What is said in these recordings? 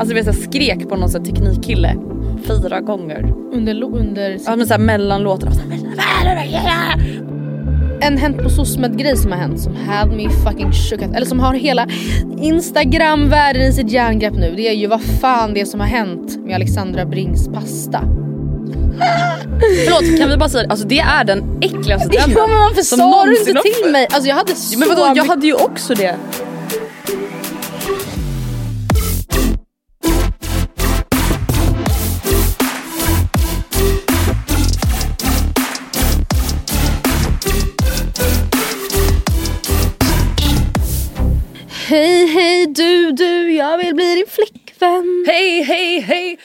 Alltså vet jag skrek på någon här teknikkille fyra gånger. Under, under Ja men såhär mellan låtarna. Så en Hänt på SOSMED grej som har hänt som had me fucking shook Eller som har hela instagram-världen i sitt järngrepp nu. Det är ju vad fan det är som har hänt med Alexandra Brings pasta. Förlåt kan vi bara säga alltså det är den äckligaste Jo trenden. men varför sa du inte till mig? Alltså jag hade så Men vadå jag hade ju också det. Hej hej du du, jag vill bli din flickvän. Hej hej hej.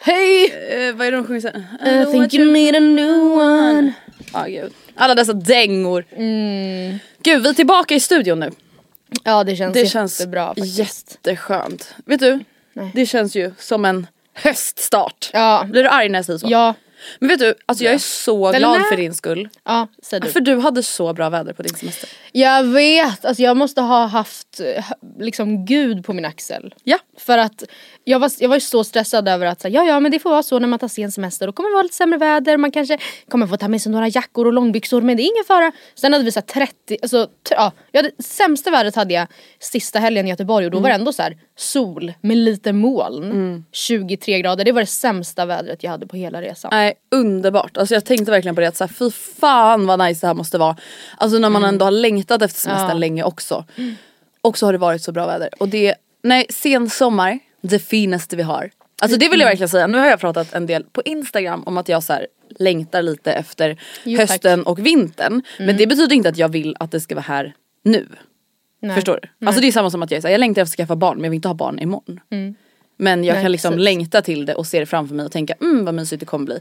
Hej! Eh, vad är det de sjunger sen? I think you need a new one. Ah, gud. Alla dessa dängor. Mm. Gud vi är tillbaka i studion nu. Ja det känns Det känns jättebra faktiskt. jätteskönt. Vet du? Nej. Det känns ju som en höststart. Ja. Blir du arg när jag säger så? Ja, Men vet du, alltså jag är så Eller glad för din skull. ja säg du. För du hade så bra väder på din semester. Jag vet, alltså jag måste ha haft eh, liksom gud på min axel. Ja. För att jag var, jag var ju så stressad över att säga, ja ja men det får vara så när man tar sen semester. Då kommer det vara lite sämre väder, man kanske kommer få ta med sig några jackor och långbyxor men det är ingen fara. Sen hade vi så här 30, alltså ja, jag hade, sämsta vädret hade jag sista helgen i Göteborg och då var det ändå så här sol med lite moln. 23 grader, det var det sämsta vädret jag hade på hela resan. Nej underbart, alltså jag tänkte verkligen på det att så här, fy fan vad nice det här måste vara. Alltså när man ändå har längtat efter semestern Mm. Ja. länge också. Och så har det varit så bra väder. Och det, nej sen sommar, det finaste vi har. Alltså det vill jag Mm. verkligen säga, nu har jag pratat en del på Instagram om att jag så här längtar lite efter Jo, tack. hösten och vintern. Men det betyder inte att jag vill att det ska vara här nu. Nej. Förstår du? Alltså det är samma som att jag, här, jag längtar efter att skaffa barn men jag vill inte ha barn imorgon. Men jag Nej, kan liksom precis. längta till det och se det framför mig och tänka mm vad mysigt det kommer bli.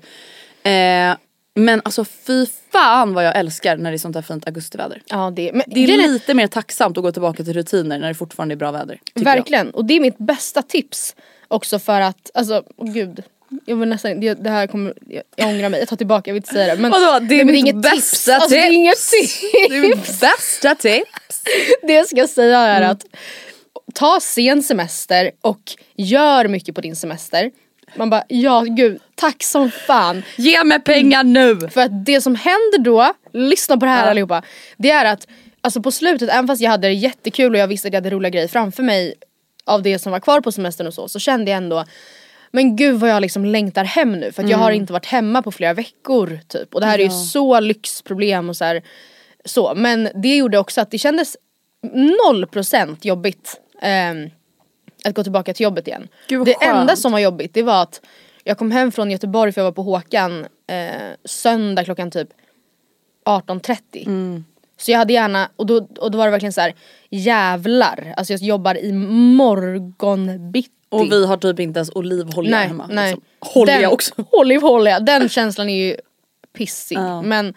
Eh, men alltså fy fan vad jag älskar när det är sånt här fint augustiväder. Ja, det, men Det är är- lite mer tacksamt att gå tillbaka till rutiner när det fortfarande är bra väder. Verkligen, och det är mitt bästa tips också för att, alltså åh gud. Jag vill nästan, det, det här kommer, jag, jag ångrar mig, jag tar tillbaka, jag vill inte säga det. Men, Vadå? Det är men mitt bästa tips. Alltså, det är inget tips. jag. Det är mitt bästa tips. det jag ska säga är Mm. att ta sen semester och gör mycket på din semester. Man bara, ja gud, tack som fan. Ge mig pengar nu! För att det som händer då, lyssna på det här Ja. allihopa. Det är att alltså på slutet, även fast jag hade det jättekul och jag visste att jag hade roliga grejer framför mig av det som var kvar på semestern och så, så kände jag ändå men gud vad jag liksom längtar hem nu för att jag har inte varit hemma på flera veckor typ. Och det här är ju så lyxproblem och så här, så. Men det gjorde också att det kändes noll procent jobbigt ehm, att gå tillbaka till jobbet igen. Gud, det skönt. enda som var jobbigt det var att jag kom hem från Göteborg för jag var på Håkan eh, söndag klockan typ 18.30. Så jag hade gärna, och då, och då var det verkligen så här jävlar, alltså jag jobbar i morgonbitti. Och vi har typ inte ens olivolja nej, hemma. nej. Liksom. Jag också. Olivolja, den känslan är ju pissig. Ja. Men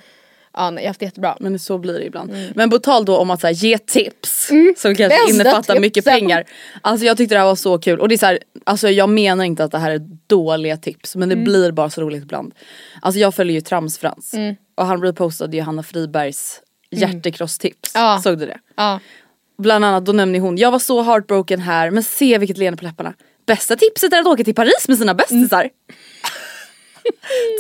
Ja nej jag har haft det jättebra. Men så blir det ibland. Men på tal då om att så här, ge tips som kanske Bästa innefattar mycket tipsen. pengar. Alltså jag tyckte det här var så kul och det är så här, alltså jag menar inte att det här är dåliga tips men det blir bara så roligt ibland. Alltså jag följer ju Tramsfrans och han repostade ju Hanna Fribergs hjärtekross-tips. Ja. Såg du det? Ja. Bland annat då nämnde hon, jag var så heartbroken här men se vilket leende på läpparna. Bästa tipset är att åka till Paris med sina bästisar.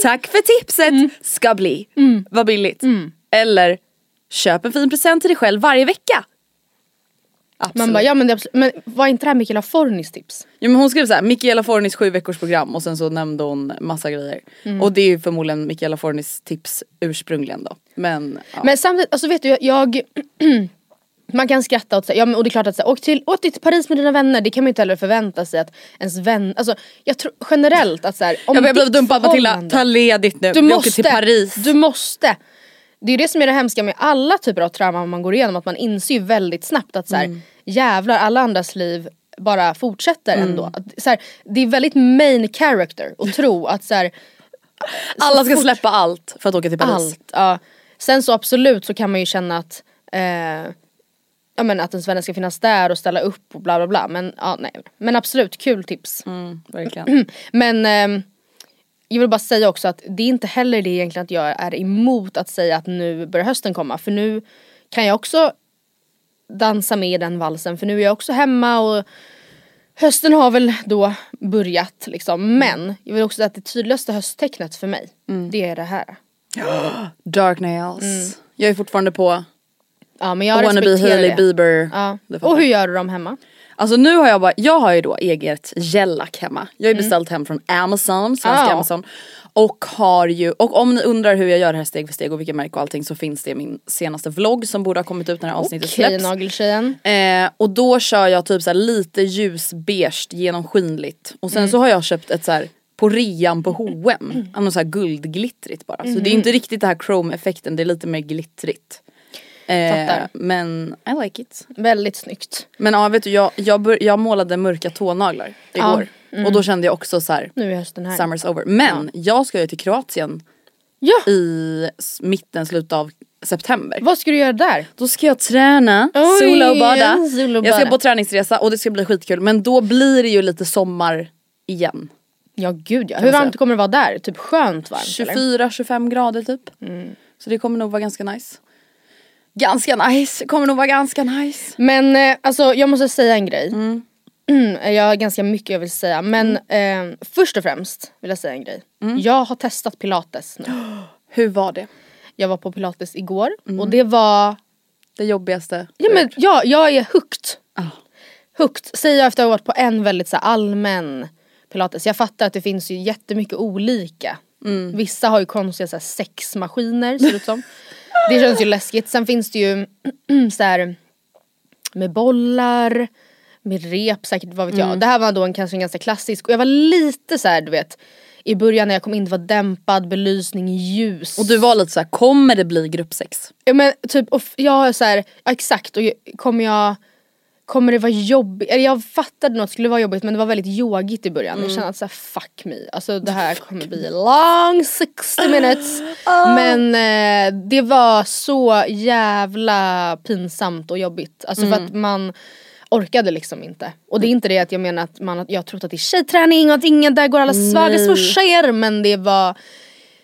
Tack för tipset ska bli. Vad billigt. Eller köp en fin present till dig själv varje vecka. Absolut. Man bara ja men, det, men var inte det här Mikaela Fornis tips? Jo, men hon skrev såhär, Michaela Fornis sju veckors program och sen så nämnde hon massa grejer. Och det är ju förmodligen Michaela Fornis tips ursprungligen då. Men, ja. Men samtidigt, alltså vet du jag, jag Man kan skratta åt ja, men, och det är klart att så här, åk, till, åk till Paris med dina vänner, det kan man ju inte heller förvänta sig att ens vänner, alltså jag tror generellt att så här, om jag börjar bli dumpad Matilda, ta ledigt nu. Du Vi måste, åker till Paris. du måste. Det är ju det som är det hemska med alla typer av trauman man går igenom, att man inser ju väldigt snabbt att så här, Mm. jävlar alla andras liv bara fortsätter Mm. ändå. Att, så här, det är väldigt main character att tro att så här, Alla ska fort- släppa allt för att åka till Paris. allt. Ja. Sen så absolut så kan man ju känna att eh, Ja men att ens vänner ska finnas där och ställa upp och bla bla bla men ja nej. Men absolut, kul tips. Mm, verkligen. Men ehm, jag vill bara säga också att det är inte heller det egentligen att jag är emot att säga att nu börjar hösten komma för nu kan jag också dansa med i den valsen för nu är jag också hemma och hösten har väl då börjat liksom men jag vill också säga att det tydligaste hösttecknet för mig det är det här. Dark nails. Jag är fortfarande på Ja men jag wannabe respekterar Hailey det. Bieber. Ja. Och hur gör du dem hemma? Alltså nu har jag bara, jag har ju då eget gellack hemma. Jag har ju beställt hem från Amazon, svenska Ah. Amazon. Och har ju, och om ni undrar hur jag gör det här steg för steg och vilka märke och allting så finns det i min senaste vlogg som borde ha kommit ut när det här avsnittet Okej släpps. nageltjejen. Eh, och då kör jag typ så lite ljusbeige genomskinligt. Och sen så har jag köpt ett så här på rean på H&M. Något så här guldglittrigt bara. Så det är inte riktigt det här chrome effekten, det är lite mer glittrigt. Eh, men I like it. Väldigt snyggt. Men ja vet du jag, jag, bör, jag målade mörka tånaglar igår. Och då kände jag också så här. Nu är hösten här. Summer's over. Men jag ska ju till Kroatien Ja! i mitten, slutet av september. Vad ska du göra där? Då ska jag träna, Oj, sola och bada. sola och Jag ska på träningsresa och det ska bli skitkul. Men då blir det ju lite sommar igen. Ja gud ja. Hur varmt kommer det vara där? Typ skönt varmt eller? 24-25 grader typ. Mm. Så det kommer nog vara ganska nice. Ganska nice, kommer nog vara ganska nice. Men eh, alltså jag måste säga en grej. Mm. Mm, jag har ganska mycket jag vill säga men eh, först och främst vill jag säga en grej. Mm. Jag har testat pilates nu. Hur var det? Jag var på pilates igår Mm. och det var Det jobbigaste? Ja men ja, jag är hooked. Ah. Hooked säger jag efter att ha varit på en väldigt så här, allmän pilates. Jag fattar att det finns ju jättemycket olika. Mm. Vissa har ju konstiga så här, sexmaskiner ser det ut som. Det känns ju läskigt. Sen finns det ju så här med bollar, med rep säkert, vad vet Mm. jag. Det här var då en kanske en ganska klassisk och jag var lite så här, du vet i början när jag kom in det var dämpad belysning, ljus. Och du var lite så här, kommer det bli gruppsex? Ja men typ, och har så här, ja, exakt och kommer jag Kommer det vara jobbigt? Eller jag fattade det skulle vara jobbigt men det var väldigt yogigt i början. Jag kände att så här, fuck me. Alltså det här kommer bli long 60 minutes. Men eh, det var så jävla pinsamt och jobbigt. Alltså för att man orkade liksom inte. Och det är inte det att jag menar att man, jag har trott att det är tjejträning och att ingen där går alla svaga tjejer men det var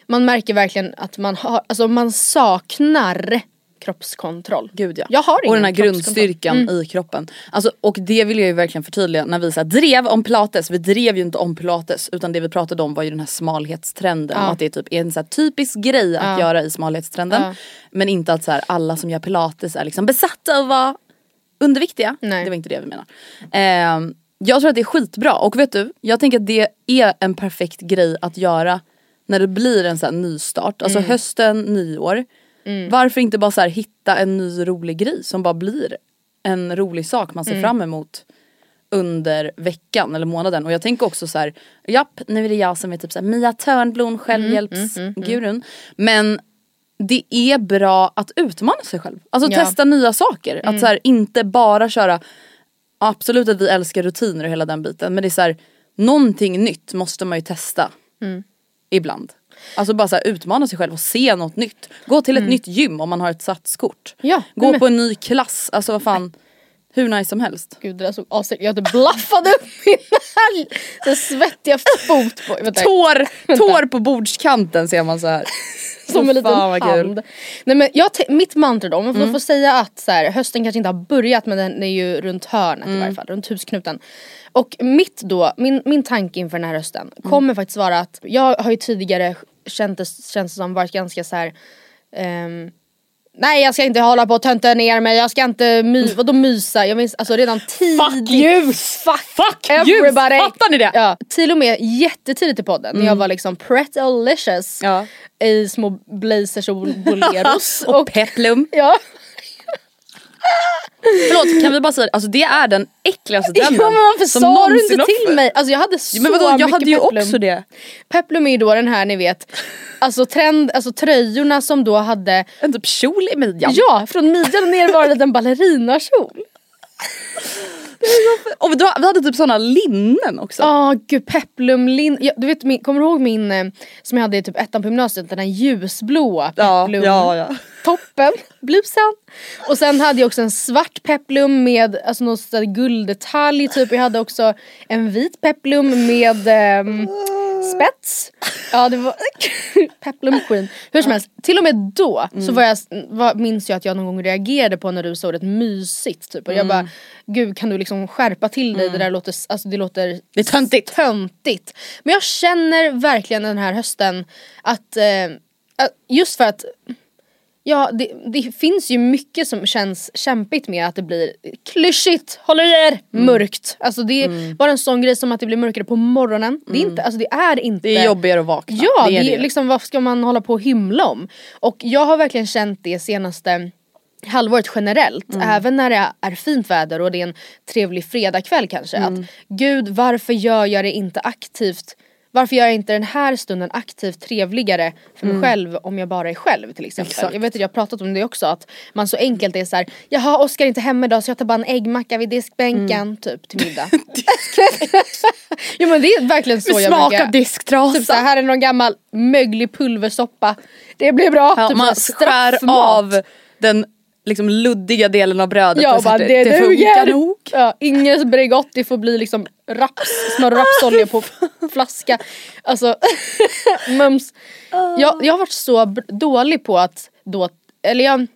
man märker verkligen att man har, alltså man saknar kroppskontroll. Gud ja. Jag har och ingen den här grundstyrkan i kroppen. Alltså, och det vill jag ju verkligen förtydliga när vi så här, drev om pilates. Vi drev ju inte om pilates utan det vi pratade om var ju den här smalhetstrenden. Ja. Och att det är typ en så här typisk grej att Ja. göra i smalhetstrenden. Ja. Men inte att så här, alla som gör pilates är liksom besatta av att vara underviktiga. Nej. Det var inte det vi menade. Ehm, jag tror att det är skitbra och vet du, jag tänker att det är en perfekt grej att göra när det blir en sån här nystart. Alltså Mm. hösten, nyår. Varför inte bara så här hitta en ny rolig grej som bara blir en rolig sak man ser Mm. fram emot under veckan eller månaden. Och jag tänker också så här, japp nu är det jag som är typ så här, Mia Törnblom, Mm, självhjälpsgurun. Men det är bra att utmana sig själv. Alltså Ja. Mm. testa nya saker. Att så här, inte bara köra, absolut att vi älskar rutiner och hela den biten. Men det är så här, någonting nytt måste man ju testa. Mm. Ibland. Alltså bara så här, utmana sig själv och se något nytt. Gå till ett nytt gym om man har ett satskort. Ja, Gå men- på en ny klass, alltså vad fan. Hur nice som helst. Gud det där såg asigt Jag hade blaffade upp min här svettiga fot på. Vänta. Tår, tår på bordskanten ser man så här. Som en liten. Mm. hand. Nej, men jag mitt mantra då, om man får säga att så här, hösten kanske inte har börjat men den är ju runt hörnet Mm. i varje fall, runt husknuten. Och mitt då, min, min tanke inför den här hösten Mm. kommer faktiskt vara att jag har ju tidigare känt det, känns det som varit ganska så här. ehm, Nej jag ska inte hålla på och tönta ner mig, jag ska inte my, vadå mysa? Jag minns alltså redan tidigt. ljus! Fuck, Fuck everybody! ljus! Fattar ni det? Ja, till och med jättetidigt i podden när jag var liksom pretty-licious Ja. i små blazers och boleros. Och peplum. ja. Förlåt kan vi bara säga alltså det är den äckligaste ja trenden. men varför som sa du inte till mig? Alltså jag hade så Ja, men vadå, jag mycket hade ju peplum. också det. Peplum är ju då den här ni vet, alltså trend, alltså tröjorna som då hade En typ kjol i midjan. Ja, från midjan ner var det en ballerinakjol. Och vi, vi hade typ såna linnen också. Ja gud peplumlin, ja, du vet min, kommer du ihåg min eh, som jag hade i typ ettan på gymnasiet, den här ljusblåa ja, peplum ja, ja. toppen, blusen. Och sen hade jag också en svart peplum med alltså någon gulddetalj typ. Jag hade också en vit peplum med ehm, spets. Ja det var peplum queen. Hur som helst, till och med då så var jag, var, minns jag att jag någon gång reagerade på när du sa ordet mysigt typ. Och jag bara, gud kan du liksom skärpa till dig? Det där låter, alltså det låter Det är töntigt. töntigt. Men jag känner verkligen den här hösten att, eh, att just för att Ja det, det finns ju mycket som känns kämpigt med att det blir klyschigt, håller i er, Mm. mörkt. Alltså det är bara en sån grej som att det blir mörkare på morgonen. Det, är inte, alltså det är inte Mm. Det är jobbigare att vakna. Ja, det är det är liksom vad ska man hålla på och hymla om? Och jag har verkligen känt det senaste halvåret generellt, Mm. även när det är fint väder och det är en trevlig fredagkväll kanske. Mm. Att gud varför gör jag det inte aktivt varför gör jag inte den här stunden aktivt trevligare för mig själv om jag bara är själv till exempel. Mm. Exakt. Jag vet att jag har pratat om det också att man så enkelt är så här: jaha Oskar är inte hemma idag så jag tar bara en äggmacka vid diskbänken Mm. typ till middag. jo men det är verkligen så Med jag smak brukar av disktrasa. Typ så här, här är någon gammal möglig pulversoppa. Det blir bra. Ja, typ man skär av den liksom luddiga delen av brödet. Ja, och bara, att det, det funkar nog. Ja, ingen Bregott, det får bli liksom raps, smör och rapsolja på flaska. Alltså, mums. Jag, jag har varit så dålig på att då, eller jag,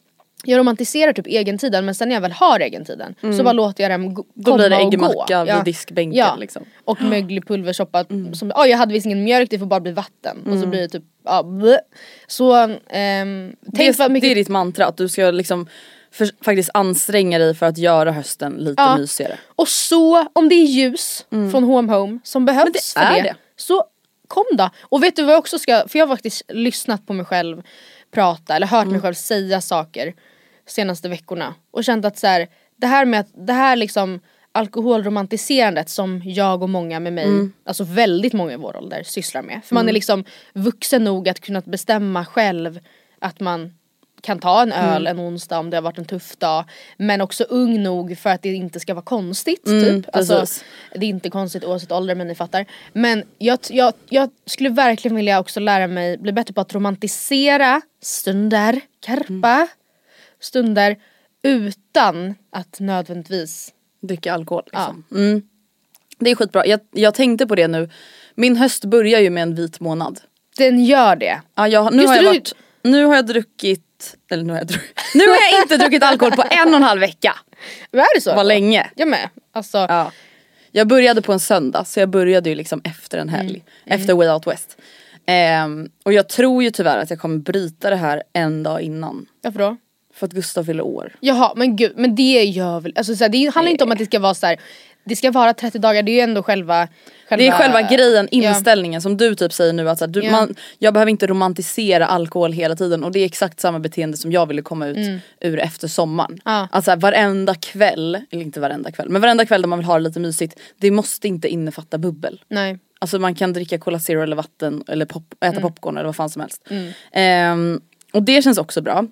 jag romantiserar typ egentiden men sen när jag väl har egentiden så bara låter jag den gå, Då komma blir det och äggmacka vid diskbänken, Ja. liksom. Och möglig pulversoppa som, oj jag hade visst ingen mjölk det får bara bli vatten. Och så blir det typ, ja bleh. Så ehm, tänk Det, mycket det är ditt mantra, att du ska liksom för, faktiskt anstränga dig för att göra hösten lite Ja. mysigare. Och så, om det är ljus från Home Home som behövs Mm. det för är det, det. så kom då. Och vet du vad jag också ska, för jag har faktiskt lyssnat på mig själv prata eller hört Mm. mig själv säga saker senaste veckorna och känt att så här, det här med att, det här liksom alkoholromantiserandet som jag och många med mig, Mm. alltså väldigt många i vår ålder sysslar med. För man är liksom vuxen nog att kunna bestämma själv att man kan ta en öl Mm. en onsdag om det har varit en tuff dag. Men också ung nog för att det inte ska vara konstigt. typ. Alltså, Mm, precis. det är inte konstigt oavsett ålder men ni fattar. Men jag, jag, jag skulle verkligen vilja också lära mig bli bättre på att romantisera stunder, karpa, Mm. stunder utan att nödvändigtvis Dricka alkohol liksom. Mm. Det är skitbra. Jag, jag tänkte på det nu. Min höst börjar ju med en vit månad. den gör det. Ja, jag, nu, Just har jag varit, nu har jag druckit, eller nu har jag, druckit, nu har jag inte druckit alkohol på en och en halv vecka. Men är det så? Vad länge. Jag med. Alltså, Ja. Jag började på en söndag så jag började ju liksom efter en helg. Mm. Efter Way Out West. Ehm, och jag tror ju tyvärr att jag kommer bryta det här en dag innan. varför då? För att Gustav fyller år. Jaha men gud, men det gör väl, alltså, så här, det handlar inte om att det ska vara så här. Det ska vara 30 dagar, det är ju ändå själva, själva Det är själva grejen, Ja. inställningen som du typ säger nu att så här, du, Ja. man, jag behöver inte romantisera alkohol hela tiden och det är exakt samma beteende som jag ville komma ut ur efter sommaren. Mm. Ja. Att så här, varenda kväll, eller inte varenda kväll, men varenda kväll där man vill ha det lite mysigt, det måste inte innefatta bubbel. Nej. Alltså man kan dricka Cola Zero eller vatten eller pop, äta Mm. popcorn eller vad fan som helst. Ehm, och det känns också bra.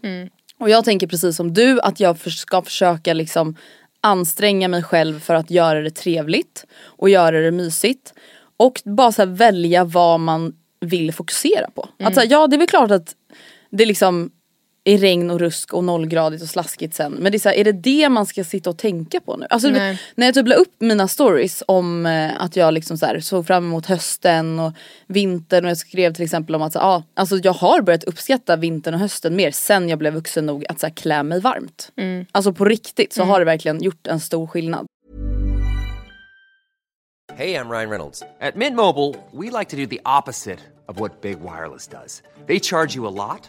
Och jag tänker precis som du att jag för, ska försöka liksom anstränga mig själv för att göra det trevligt och göra det mysigt. Och bara så välja vad man vill fokusera på. Mm. Att så här, ja det är väl klart att det liksom är regn och rusk och nollgradigt och slaskigt sen. Men det är, så här, är det det man ska sitta och tänka på nu? Alltså, Nej. när jag typ la upp mina stories om eh, att jag liksom så här, såg fram emot hösten och vintern och jag skrev till exempel om att så, ah, alltså, jag har börjat uppskatta vintern och hösten mer sen jag blev vuxen nog att så här, klä mig varmt. Mm. Alltså på riktigt så har det verkligen gjort en stor skillnad. Hey, I'm Ryan Reynolds. At Mint Mobile, we like to do the opposite of what Big Wireless does. They charge you a lot,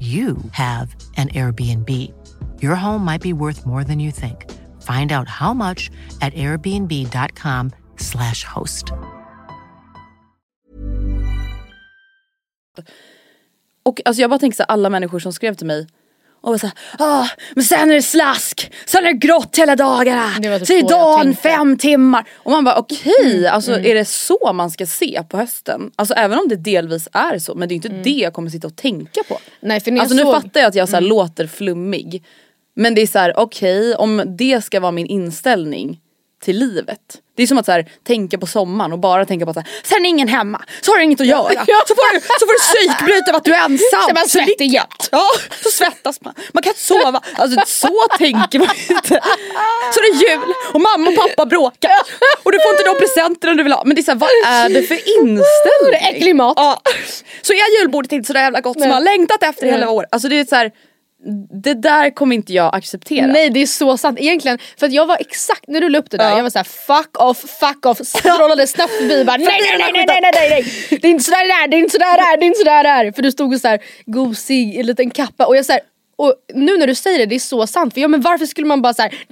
you have an Airbnb. Your home might be worth more than you think. Find out how much at airbnb.com/slash host. Och alltså jag bara tänker så här, alla människor som skrev till mig och såhär, ah, men sen är det slask, sen är det grått hela dagarna, Det typ så är så dagen fem timmar. Och man bara okej, alltså är det så man ska se på hösten? Alltså även om det delvis är så, men det är inte det jag kommer sitta och tänka på. Nej, för alltså nu såg- fattar jag att jag så här låter flummig. Men det är så här: okej om det ska vara min inställning till livet. Det är som att så här, tänka på sommaren och bara tänka på att så här, sen är ingen hemma, så har du inget att göra. Så får du, så får du psykbryta av att du är ensam. Så man Så svettig jämt. Ja, så svettas man. Man kan inte sova. Alltså så tänker man inte. Så det är jul och mamma och pappa bråkar. Och du får inte de presenterna du vill ha. Men det är så här, vad är det för inställning? Det är äcklig mat. Ja. Så är julbordet inte så jävla gott som Nej. man har längtat efter i hela Nej. år. Alltså det är så här, det där kommer inte jag acceptera. Nej det är så sant, egentligen. För att jag var exakt, när du la upp det där, ja. jag var såhär fuck off, fuck off, strålade snabbt förbi bara nej nej nej nej nej nej Det är inte sådär det är, det är inte sådär det är, det är inte sådär det är. För du stod och såhär gosig i en liten kappa och jag såhär och nu när du säger det, det är så sant. För ja men varför skulle man bara såhär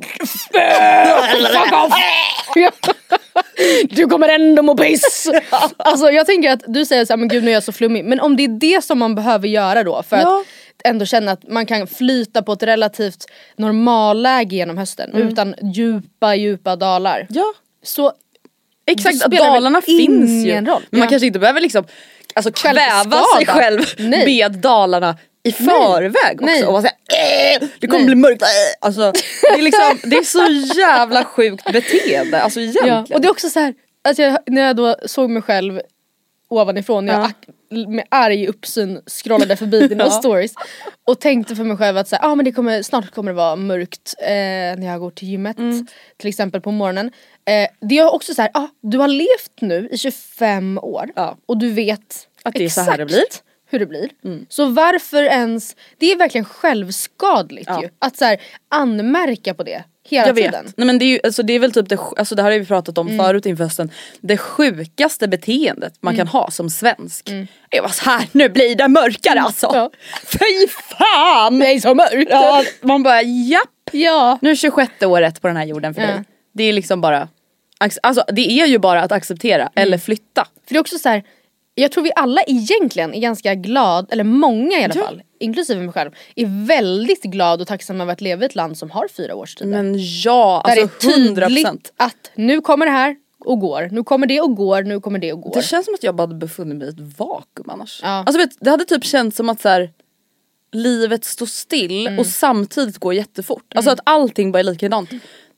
du kommer ändå må piss! Alltså jag tänker att du säger såhär, men gud nu är jag så flummig. Men om det är det som man behöver göra då för Ja. att ändå känna att man kan flyta på ett relativt normalläge genom hösten utan djupa djupa dalar. Ja. Så Exakt, dalarna finns ju. roll. Men man Ja. kanske inte behöver liksom alltså, kväva sig själv Nej. med dalarna i förväg också. Nej. Och vara såhär, äh, det kommer Nej. bli mörkt. Äh. Alltså, det, är liksom, det är så jävla sjukt beteende. Alltså egentligen. Ja, och det är också så här, att jag, när jag då såg mig själv ovanifrån, när jag Ja. med arg uppsyn scrollade förbi dina Ja. stories och tänkte för mig själv att så här, ah, men det kommer, snart kommer det vara mörkt eh, när jag går till gymmet Mm. till exempel på morgonen. Eh, det är också så här, ah, du har levt nu i 25 år Ja. och du vet Att det är så här det exakt blir. Hur det blir. Så varför ens, det är verkligen självskadligt Ja. ju. Att så här, anmärka på det hela Jag vet. tiden. Nej, men det, är ju, alltså, det är väl typ det, alltså, det här har vi pratat om förut inför hösten. Det sjukaste beteendet man kan ha som svensk. Är bara så här, nu blir det mörkare alltså. Ja. Fy fan! Det är så mörkt! Ja, man bara japp. ja. Nu är 26 året på den här jorden för Ja. dig. Det är liksom bara, alltså det är ju bara att acceptera eller flytta. För det är också så här, jag tror vi alla egentligen är ganska glad, eller många i alla Ja. fall, inklusive mig själv, är väldigt glad och tacksam över att leva i ett land som har fyra årstider. Men ja, Där alltså det är 100%. tydligt att nu kommer det här och går, nu kommer det och går, nu kommer det och går. Det känns som att jag bara hade befunnit mig i ett vakuum annars. Ja. Alltså vet, det hade typ känts som att så här, livet står still Mm. och samtidigt går jättefort. Alltså att allting bara är likadant.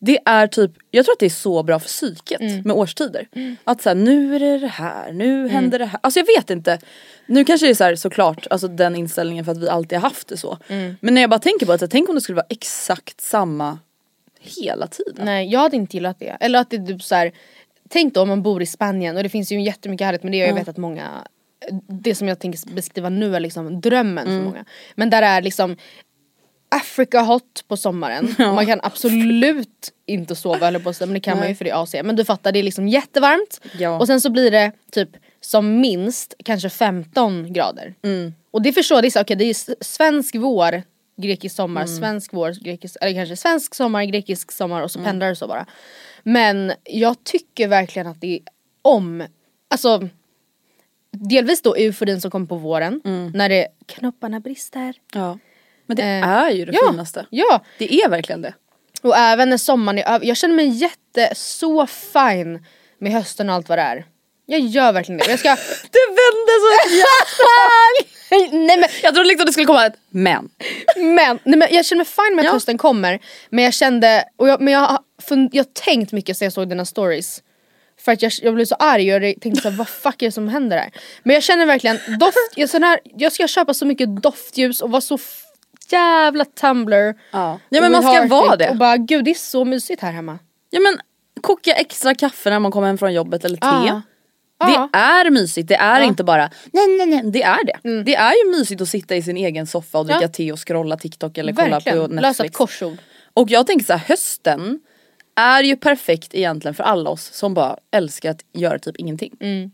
Det är typ, jag tror att det är så bra för psyket Mm. med årstider. Att såhär, nu är det det här, nu händer det här. Alltså jag vet inte. Nu kanske det är så här, såklart alltså den inställningen för att vi alltid har haft det så. Mm. Men när jag bara tänker på här, tänk om det skulle vara exakt samma hela tiden. Nej jag hade inte gillat det. Eller att det är typ så här, tänk då om man bor i Spanien och det finns ju jättemycket härligt med det och jag vet att många det som jag tänker beskriva nu är liksom drömmen för många. Men där är liksom Africa hot på sommaren. Man kan absolut inte sova eller på sig men det kan man ju för det är AC. Men du fattar det är liksom jättevarmt Ja. och sen så blir det typ som minst kanske 15 grader. Och det förstår jag, det är, okej, det är svensk vår, grekisk sommar, svensk vår, grekisk, eller kanske svensk sommar, grekisk sommar och så pendlar det så bara. Men jag tycker verkligen att det är om, alltså delvis då euforin som kommer på våren när det knopparna brister. Ja. Men det Eh, är ju det ja, finaste. Ja, Det är verkligen det. och även när sommaren är över. Jag känner mig jätte, så fine med hösten och allt vad det är. Jag gör verkligen det. Jag ska... Det vände så nej men, Jag trodde liksom det skulle komma ett men. men, nej men jag känner mig fine med att Ja. hösten kommer. Men jag kände, och jag, men jag har fund, jag tänkt mycket sen jag såg dina stories. För att jag, jag blev så arg och jag tänkte såhär, vad fuck är det som händer här? Men jag känner verkligen, doft, jag, sån här, jag ska köpa så mycket doftljus och vara så jävla Tumblr. Ja. Ja, men man ska vara det. Och bara gud det är så mysigt här hemma. Ja men koka extra kaffe när man kommer hem från jobbet eller te. Ja. Det Ja. är mysigt, det är Ja. inte bara nej nej nej, det är det. Det är ju mysigt att sitta i sin egen soffa och dricka te och scrolla TikTok eller kolla Verkligen, på lösa ett Netflix. korsord. Och jag tänker så här, hösten är ju perfekt egentligen för alla oss som bara älskar att göra typ ingenting. Mm.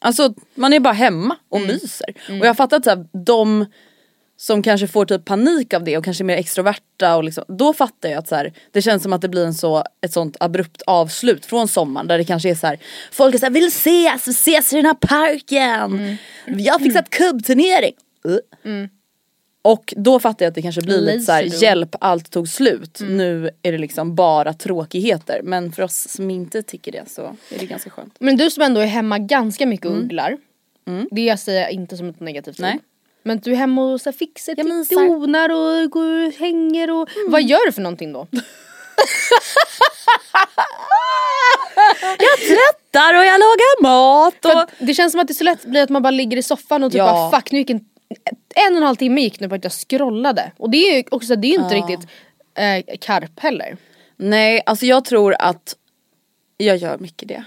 Alltså man är bara hemma och myser. Och jag fattar att så här, de som kanske får typ panik av det och kanske är mer extroverta och liksom, då fattar jag att så här, det känns som att det blir en så, ett sånt abrupt avslut från sommaren där det kanske är så här, folk är såhär vill ses, vi ses i den här parken. Jag har fixat kubbturnering. Uh. Och då fattar jag att det kanske blir lite så här, Lazy do. hjälp allt tog slut. Nu är det liksom bara tråkigheter. Men för oss som inte tycker det så är det ganska skönt. Men du som ändå är hemma ganska mycket och ugglar. Det jag säger inte som ett negativt Nej. ord. Men du är hemma och så fixar, mysar. donar och går och hänger och... Vad gör du för någonting då? Jag tvättar och jag lagar mat. Och... det känns som att det så lätt blir att man bara ligger i soffan och typ Ja. bara fuck nu gick en, en och en halv timme gick nu på att jag scrollade. Och det är ju också, det är inte riktigt eh, karp heller. Nej, alltså jag tror att jag gör mycket det.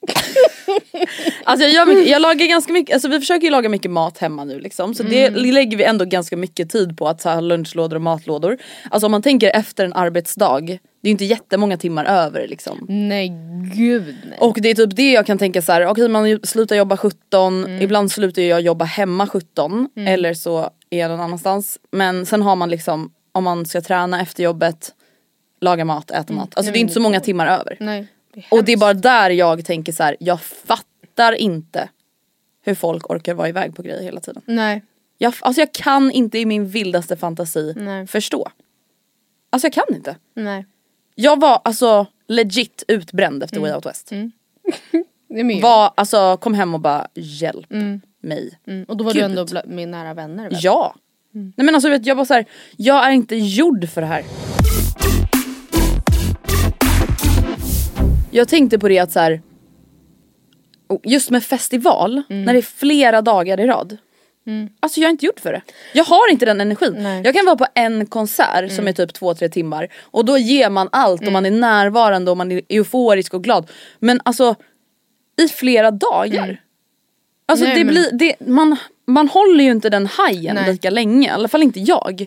alltså jag, gör mycket, jag lagar ganska mycket, alltså vi försöker ju laga mycket mat hemma nu liksom. Så det lägger vi ändå ganska mycket tid på att så här, lunchlådor och matlådor. Alltså om man tänker efter en arbetsdag, det är ju inte jättemånga timmar över liksom. Nej gud nej. Och det är typ det jag kan tänka så här, okej man ju- slutar jobba 17, ibland slutar jag jobba hemma 17 eller så är jag någon annanstans. Men sen har man liksom, om man ska träna efter jobbet, laga mat, äta mat. Alltså det är inte så många timmar över. nej. Det Och det är bara där jag tänker så här, jag fattar inte hur folk orkar vara iväg på grejer hela tiden. Nej. Jag, alltså jag kan inte i min vildaste fantasi Nej. förstå. Alltså jag kan inte. Nej. Jag var alltså legit utbränd efter Way Out West. Mycket. Var, alltså kom hem och bara hjälp mig. Mm. Och då var Gud. du ändå med nära vänner väl? Ja. Nej men alltså vet, jag var så här, jag är inte gjord för det här. Jag tänkte på det att så här, just med festival, när det är flera dagar i rad. Alltså jag är inte gjord för det. Jag har inte den energin. Nej. Jag kan vara på en konsert som är typ två, tre timmar och då ger man allt och man är närvarande och man är euforisk och glad. Men alltså i flera dagar. Alltså Nej, det men- blir, det, man, man håller ju inte den hajen lika länge, i alla fall inte jag.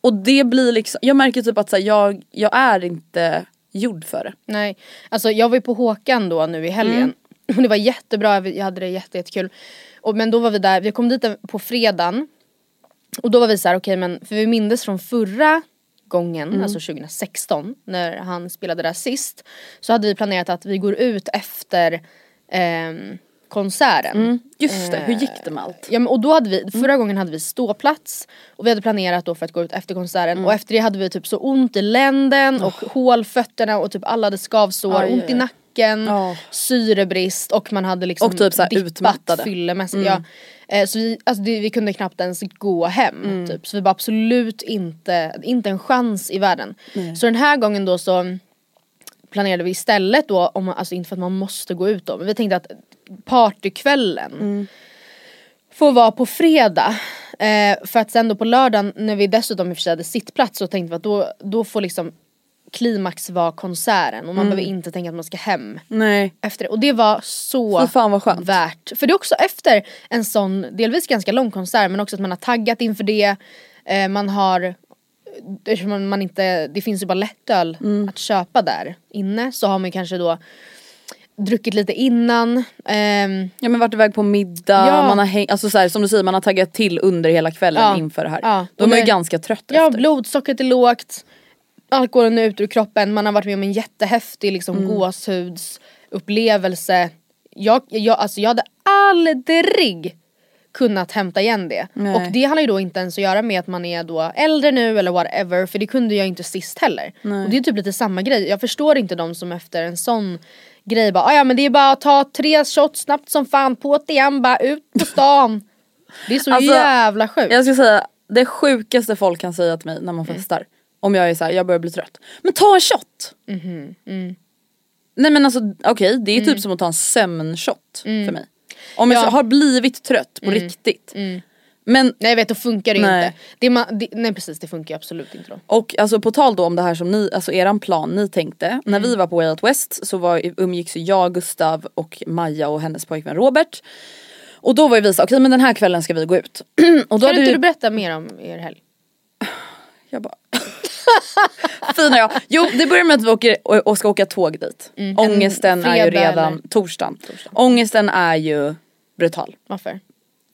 Och det blir liksom, jag märker typ att så här, jag, jag är inte gjord för det. Nej, alltså jag var ju på Håkan då nu i helgen. Mm. Och det var jättebra, jag hade det jätte, jättekul. Och, men då var vi där, vi kom dit på fredagen. Och då var vi så här, okej men för vi mindes från förra gången, Mm. alltså 2016 när han spelade där sist. Så hade vi planerat att vi går ut efter ehm, konserten. Just det, hur gick det med allt? Ja, men, och då hade vi, förra gången hade vi ståplats och vi hade planerat då för att gå ut efter konserten Mm. och efter det hade vi typ så ont i länden och hålfötterna och typ alla hade skavsår, Aj, ont aj, i nacken, Ja. syrebrist och man hade liksom Och typ så här dippat utmattade. fyllemässigt. Ja. Eh, så vi, alltså det, vi kunde knappt ens gå hem typ. Så vi bara absolut inte, inte en chans i världen. Så den här gången då så planerade vi istället då, om, alltså inte för att man måste gå ut då, men vi tänkte att partykvällen får vara på fredag. Eh, för att sen då på lördagen när vi dessutom i och för sig hade sittplats så tänkte vi att då, då får liksom klimax vara konserten och man behöver inte tänka att man ska hem Nej. efter det. Och det var så Fy fan vad skönt. värt. För det är också efter en sån, delvis ganska lång konsert men också att man har taggat inför det. Eh, man har, man, man inte, det finns ju bara lättöl Mm. att köpa där inne så har man kanske då druckit lite innan. Ehm, Ja men varit iväg på middag, Ja. man har häng, alltså så här, som du säger man har taggat till under hela kvällen Ja. inför det här. Ja. Då är man ju ganska trött ja, efter. blodsockret är lågt, alkoholen är ute ur kroppen, man har varit med om en jättehäftig liksom, Mm. gåshudsupplevelse. Jag, jag, alltså, jag hade aldrig kunnat hämta igen det. Nej. Och det handlar ju då inte ens att göra med att man är då äldre nu eller whatever för det kunde jag inte sist heller. Och det är typ lite samma grej, jag förstår inte de som efter en sån grej bara "Ah, ja men det är bara att ta tre shots snabbt som fan på ett igen bara ut på stan. Det är så Alltså, jävla sjukt. Jag ska säga, det sjukaste folk kan säga till mig när man festar. Om jag är så här, jag börjar bli trött. Men ta en shot! Mhm, Nej men alltså okej, det är typ som att ta en sömnshot för mig. Om jag Mm. Ja. Mm. har blivit trött på riktigt. Men Nej jag vet då funkar det ju Nej. inte. Det man, det, nej precis det funkar ju absolut inte då. Och alltså på tal då om det här som ni, alltså eran plan ni tänkte. När Mm. vi var på Way Out West så var, umgicks jag, Gustav och Maja och hennes pojkvän Robert. Och då var ju vi så okej men den här kvällen ska vi gå ut. och då Kan inte vi, du berätta mer om er helg? jag bara Fina jag. Jo det börjar med att vi åker och, ska åka tåg dit. Ångesten är ju Mm. redan, eller? torsdagen. Ångesten är ju brutal. Varför?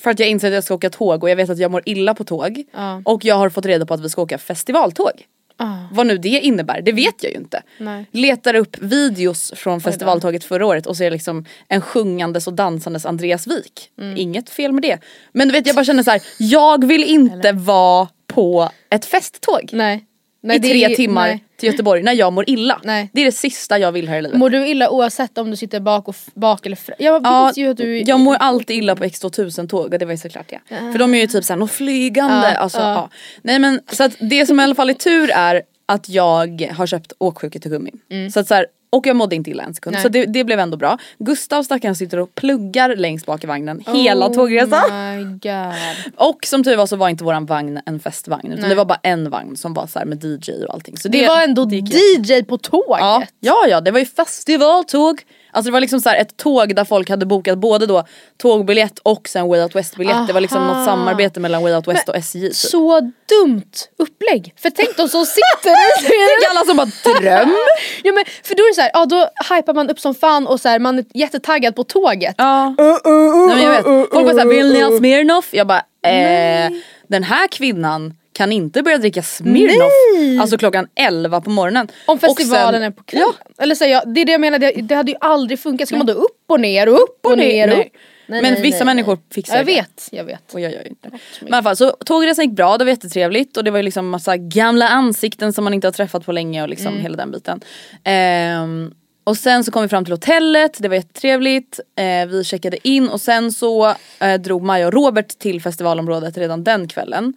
För att jag inser att jag ska åka tåg och jag vet att jag mår illa på tåg. Ja. Och jag har fått reda på att vi ska åka festivaltåg. Ah. Vad nu det innebär, det vet jag ju inte. Nej. Letar upp videos från festivaltåget förra året och ser liksom en sjungandes och dansandes Andreas Wik. Mm. Inget fel med det. Men du vet jag bara känner så här: jag vill inte vara på ett festtåg. Nej. Nej I tre är- timmar nej. till Göteborg när jag mår illa. Nej. Det är det sista jag vill här i livet. Mår du illa oavsett om du sitter bak, och bak eller fram? Jag Ja, ju att du jag mår alltid illa på X2000 tåg och det var ju såklart det. För de är ju typ såhär, något flygande. Ja, alltså, ja. ja. Nej men så att det som i alla fall är tur är att jag har köpt åksjuketuggummi. Så att så här, och jag mådde inte illa en sekund. Nej. Så det, det blev ändå bra. Gustav stackaren sitter och pluggar längst bak i vagnen hela tågresan. Oh my god. Och som tur var så var inte våran vagn en festvagn utan Nej. det var bara en vagn som var så med DJ och allting. Så Det, var ändå DJ på tåget. Ja, ja, ja det var ju festivaltåg. Alltså det var liksom så ett tåg där folk hade bokat både då tågbiljett och sen Way Out West biljett. Det var liksom Aha. något samarbete mellan Way Out West och SJ. Typ. Så dumt upplägg. För tänk de som sitter i Tänk alla som bara dröm. Ja men för då är det så här, ja då hypar man upp som fan och så här, man är jättetaggad på tåget. Ja. Nej, men jag vet. Folk var såhär, vill ni ha Smirnoff? Jag bara, eh, den här kvinnan kan inte börja dricka Smirnoff alltså klockan 11 på morgonen. Om Och festivalen sen- är på kvällen. Eller så ja, det är det jag menar, det, det hade ju aldrig funkat. Ska man då upp och ner och upp och, ner? Och Nej. upp? Nej, Men nej, vissa nej, människor nej. fixar Jag det. vet, jag vet. Och jag gör ju inte. Men i alla fall så tågresan gick bra, det var jättetrevligt och det var ju liksom massa gamla ansikten som man inte har träffat på länge och liksom hela den biten. Ehm, och sen så kom vi fram till hotellet, det var jättetrevligt, eh, vi checkade in och sen så eh, drog Maja och Robert till festivalområdet redan den kvällen.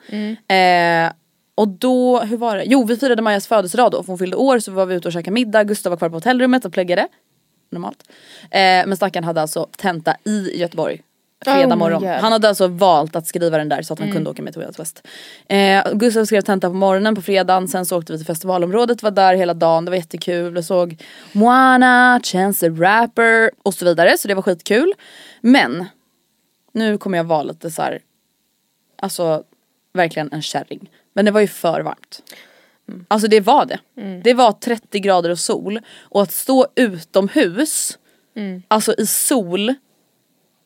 Eh, och då, hur var det? Jo vi firade Majas födelsedag då för hon fyllde år så var vi ute och käkade middag, Gustav var kvar på hotellrummet och pluggade. Normalt. Eh, men stackaren hade alltså tenta i Göteborg fredag Oh morgon. God. Han hade alltså valt att skriva den där så att han kunde åka med till Out West. Eh, Gustav skrev tenta på morgonen på fredagen, sen så åkte vi till festivalområdet, var där hela dagen, det var jättekul. Jag såg Moana, Chance the Rapper och så vidare, så det var skitkul. Men, nu kommer jag vara lite så här, alltså verkligen en kärring. Men det var ju för varmt. Alltså det var det. Det var 30 grader och sol och att stå utomhus, alltså i sol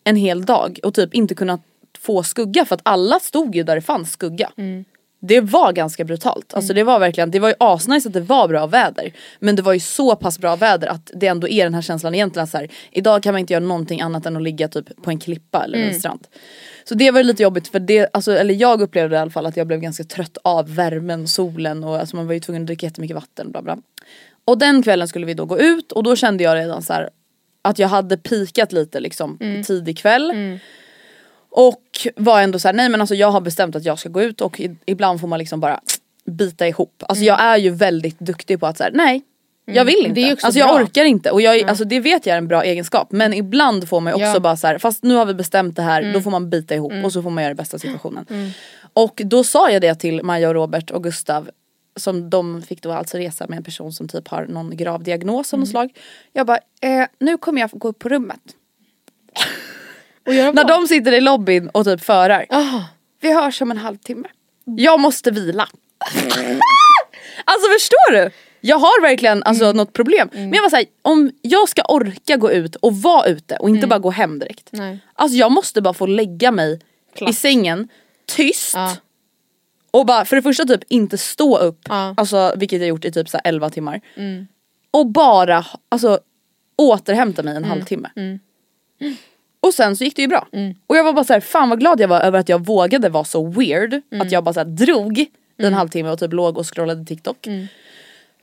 en hel dag och typ inte kunna få skugga för att alla stod ju där det fanns skugga. Det var ganska brutalt. Alltså det var verkligen, det var ju asnice att det var bra väder. Men det var ju så pass bra väder att det ändå är den här känslan egentligen så här, idag kan man inte göra någonting annat än att ligga typ på en klippa eller en strand. Så det var lite jobbigt för det, alltså, eller jag upplevde i alla fall att jag blev ganska trött av värmen, solen och alltså man var ju tvungen att dricka jättemycket vatten. Bla bla. Och den kvällen skulle vi då gå ut och då kände jag redan så här att jag hade pikat lite liksom tidig kväll. Och var ändå så här, nej men alltså jag har bestämt att jag ska gå ut och i, ibland får man liksom bara bita ihop. Alltså jag är ju väldigt duktig på att så här, nej Jag vill inte. Alltså jag bra. orkar inte och jag, alltså det vet jag är en bra egenskap men ibland får man också Ja. bara så här, fast nu har vi bestämt det här då får man bita ihop och så får man göra det bästa situationen. Och då sa jag det till Maja och Robert och Gustav som de fick då alltså resa med en person som typ har någon grav diagnos av något slag. Jag bara, eh, nu kommer jag gå upp på rummet. När de sitter i lobbyn och typ förar. Ah. Vi hörs om en halvtimme. Jag måste vila. alltså förstår du? Jag har verkligen alltså, något problem. Men jag var såhär, om jag ska orka gå ut och vara ute och inte bara gå hem direkt. Nej. Alltså jag måste bara få lägga mig i Klart. sängen, tyst. Ja. Och bara för det första typ inte stå upp, Ja. Mm. alltså, vilket jag gjort i typ så här 11 timmar. Och bara alltså, återhämta mig en Mm. halvtimme. Och sen så gick det ju bra. Och jag var bara så här, fan vad glad jag var över att jag vågade vara så weird. Mm. Att jag bara så här, drog i en halvtimme och typ låg och scrollade TikTok.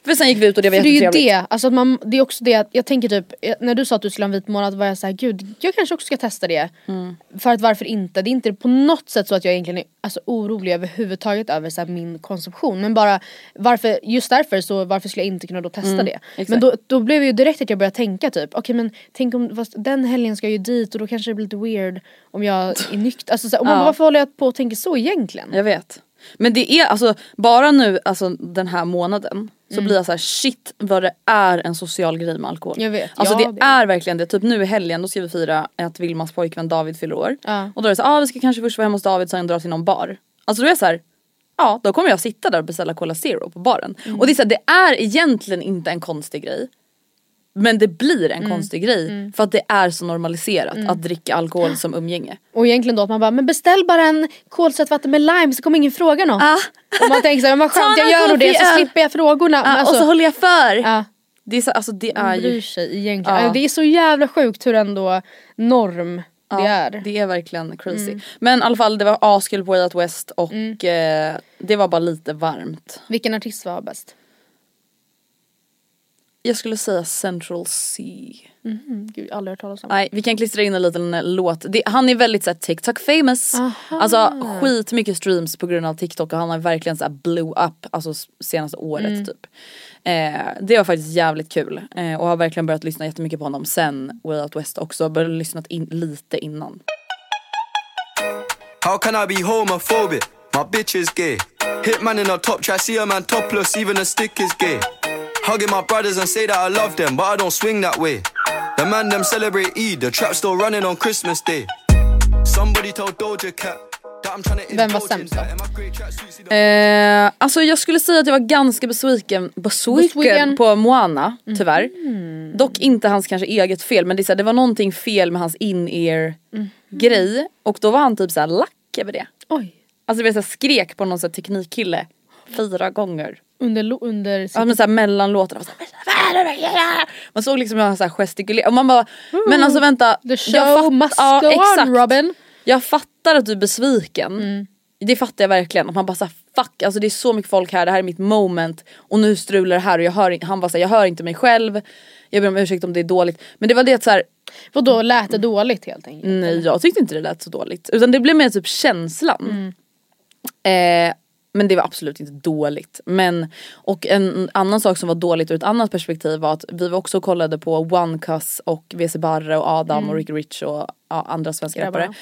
För sen gick vi ut och det var Mm. För det är ju jättetrevligt. det, alltså att man, det är också det att jag tänker typ, eh, när du sa att du skulle ha en vit månad var jag såhär gud jag kanske också ska testa det. Mm. För att varför inte? Det är inte på något sätt så att jag egentligen är alltså, orolig överhuvudtaget över så här, min konsumtion. Men bara varför, just därför så varför skulle jag inte kunna då testa det? Men exakt. då, då blev det ju direkt att jag började tänka typ okej men tänk om fast den helgen ska jag ju dit och då kanske det blir lite weird om jag är nykter. Alltså, så här, och man Ja. varför håller jag på och tänker så egentligen? Jag vet. Men det är alltså bara nu alltså den här månaden så blir jag så här: shit vad det är en social grej med alkohol. Mm. Jag vet, Alltså ja, det, det- är verkligen det. Typ nu i helgen då ska vi fira att Vilmas pojkvän David fyller år. Ja. Och då är det så ah, vi ska kanske först vara hemma hos David sen dra till någon bar. Alltså då är jag så här, ja då kommer jag sitta där och beställa Cola Zero på baren. Mm. Och det är, så här, det är egentligen inte en konstig grej. Men det blir Mm. en konstig grej för att det är så normaliserat att dricka alkohol som umgänge. Och egentligen då att man bara, men beställ bara en kolsyrat vatten med lime så kommer ingen fråga något. Ah. Och man tänker såhär, vad skönt jag gör nog det så slipper jag frågorna. Ah, alltså, och så håller jag för. ja, Det är, så, alltså, det är ju sig egentligen. Alltså, det är så jävla sjukt hur ändå norm det är. Det är verkligen crazy. Men i alla fall det var askul på Way Out West och eh, det var bara lite varmt. Vilken artist var bäst? Jag skulle säga Central C. Mm, gud, jag har aldrig hört talas om. Nej vi kan klistra in en liten eh, låt. Det, han är väldigt såhär TikTok famous. Alltså skitmycket streams på grund av TikTok och han har verkligen såhär blew up alltså senaste året typ. Eh, det var faktiskt jävligt kul eh, och har verkligen börjat lyssna jättemycket på honom sen Way Out West också. Börjat lyssna in lite innan. How can I be homophobic? My bitch is gay. Hitman in a top try, see a man topless, even a stick is gay. Hugging my brothers and say that I love them, but I don't swing that way. The man them celebrate Eid, the trap still running on Christmas Day. Somebody told Doja Cat that I'm trying to Vem var sämst då? Eh, alltså jag skulle säga att jag var ganska besviken, besviken, Besviken. på Moana tyvärr. Dock inte hans kanske eget fel men det, så här, det var någonting fel med hans in-ear grej och då var han typ såhär lack över det. Oj. Alltså vi skrek på någon här teknikkille fyra gånger. Under, under Ja men såhär mellan låtarna. Man såg liksom hur han gestikulerade och man bara men alltså vänta. The show jag fatt- must ja, go exakt. on Robin. Jag fattar att du är besviken. Det fattar jag verkligen. Att man bara såhär fuck alltså det är så mycket folk här, det här är mitt moment och nu strular det här och jag hör, han bara såhär jag hör inte mig själv. Jag ber om ursäkt om det är dåligt. Men det var det att såhär Vadå lät det dåligt helt enkelt? nej jag tyckte inte det lät så dåligt. Utan det blev mer typ känslan. Eh, men det var absolut inte dåligt. Men, och en annan sak som var dåligt ur ett annat perspektiv var att vi var också och kollade på One Cuss och WC Barre och Adam och Ricky Rich och ja, andra svenska rappare.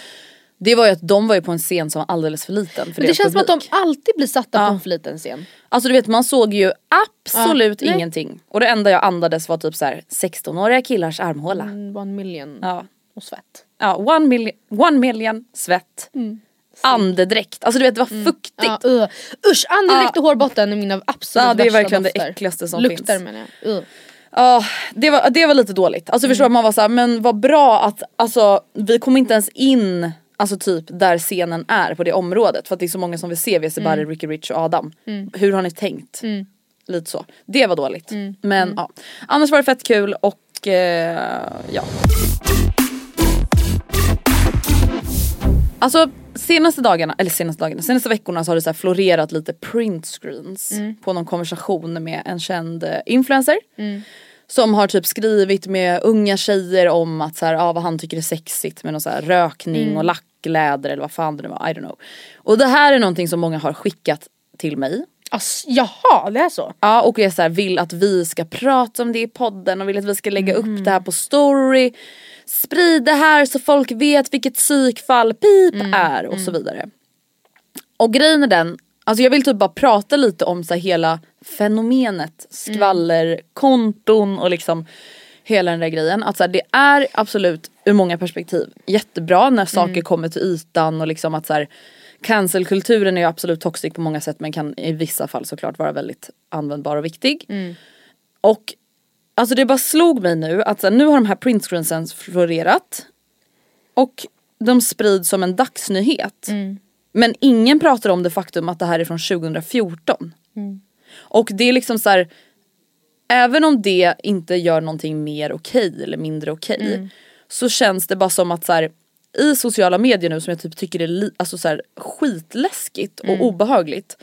Det var ju att de var ju på en scen som var alldeles för liten för Men det känns som att de publik. alltid blir satta Ja. på en för liten scen. Alltså du vet man såg ju absolut Ja, ingenting. Och det enda jag andades var typ så här 16-åriga killars armhåla. Mm, One million Ja. och svett. Ja, one million, one million svett. Andedräkt, alltså du vet det var fuktigt. Ja, uh. Usch, andedräkt och hårbotten är mina absolut Ja, det är värsta verkligen det dofter. äckligaste som Lukter finns. menar jag. Uh. Ja, det, var, det var lite dåligt. Alltså förstår du, man var såhär, men vad bra att alltså, vi kom inte ens in Alltså typ där scenen är på det området för att det är så många som vill se WC Barre, Ricky Rich och Adam. Hur har ni tänkt? Lite så. Det var dåligt. Men ja. Annars var det fett kul och eh, ja. Alltså senaste dagarna, eller senaste dagarna, senaste veckorna så har det så florerat lite print screens på någon konversation med en känd eh, influencer. Som har typ skrivit med unga tjejer om att så här, ah, vad han tycker är sexigt med någon så här rökning och lackläder eller vad fan det nu var, I don't know. Och det här är någonting som många har skickat till mig. Ass, jaha, det är så? Ja och är så här, vill att vi ska prata om det i podden och vill att vi ska lägga Mm. upp det här på story. Sprid det här så folk vet vilket psykfall pip Mm. är och så vidare. Och grejen är den, alltså jag vill typ bara prata lite om så här hela fenomenet skvallerkonton och liksom hela den där grejen. Att så här, det är absolut ur många perspektiv jättebra när saker kommer till ytan och liksom att så här, Cancelkulturen är ju absolut toxic på många sätt men kan i vissa fall såklart vara väldigt användbar och viktig. Och alltså det bara slog mig nu att så nu har de här printscreensen florerat och de sprids som en dagsnyhet. Men ingen pratar om det faktum att det här är från 2014. Och det är liksom så här, även om det inte gör någonting mer okej eller mindre okej så känns det bara som att så här, i sociala medier nu som jag typ tycker är alltså så här, skitläskigt och obehagligt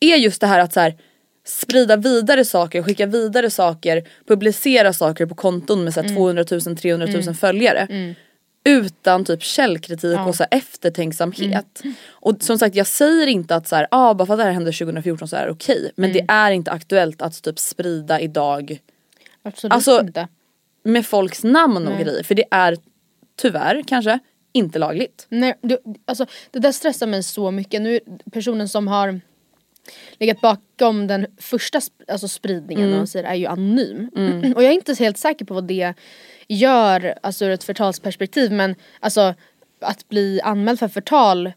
är just det här att så här, sprida vidare saker, skicka vidare saker, publicera saker på konton med så här 200 000, 300 000 följare. Utan typ källkritik och så eftertänksamhet. Och som sagt jag säger inte att så här, ah, bara för att det här hände 2014 så är det okej. Men det är inte aktuellt att typ sprida idag Absolut Alltså- inte. med folks namn och grejer. För det är tyvärr kanske inte lagligt. Nej, det, alltså, det där stressar mig så mycket. Nu personen som har legat bakom den första sp- alltså spridningen Mm. mm. säger, är ju anonym. Och jag är inte helt säker på vad det gör alltså, ur ett förtalsperspektiv men alltså att bli anmäld för förtal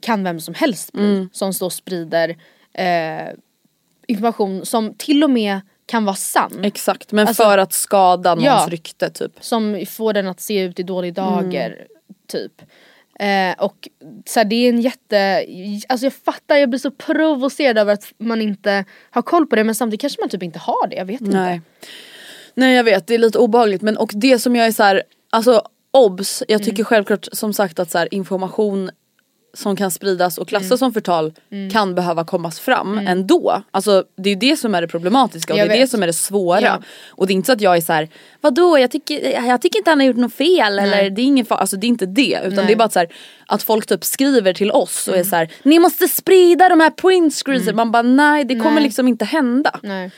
kan vem som helst bli Mm. som då sprider eh, information som till och med kan vara sann. Exakt men Alltså- för att skada någons Ja. rykte typ. som får den att se ut i dålig dager Mm. typ. Eh, och så här, det är en jätte, alltså jag fattar jag blir så provocerad över att man inte har koll på det men samtidigt kanske man typ inte har det, jag vet Nej. inte. Nej jag vet det är lite obehagligt men och det som jag är så här, alltså obs, jag Mm. tycker självklart som sagt att så här, information som kan spridas och klassas Mm. som förtal kan behöva kommas fram ändå. Alltså det är det som är det problematiska och Jag det är det vet. som är det svåra. Ja. Och det är inte så att jag är så här, vadå jag tycker, jag tycker inte han har gjort något fel eller det är ingen fara, alltså det är inte det utan Nej. det är bara så här, att folk typ skriver till oss och är så här, ni måste sprida de här print screens. Man bara nej det kommer Nej. liksom inte hända. Nej.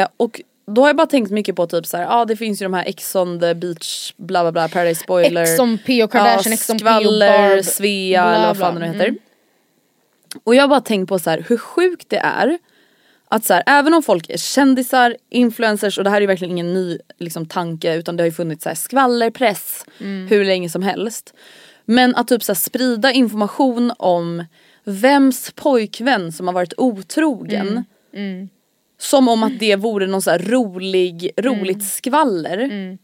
Eh, och då har jag bara tänkt mycket på typ såhär, ja ah, det finns ju de här Ex on the beach, bla bla bla, Paradise Spoiler. Ex on P.O. Kardashian, Ex on. Skvaller, Barb, Svea bla, eller vad fan det nu heter. Mm. Och jag har bara tänkt på så här, hur sjukt det är att så här, även om folk är kändisar, influencers och det här är ju verkligen ingen ny liksom, tanke utan det har ju funnits så här, skvallerpress Mm. hur länge som helst. Men att typ så här, sprida information om vems pojkvän som har varit otrogen. Mm. Som om att det vore någon så här rolig, roligt Mm. skvaller.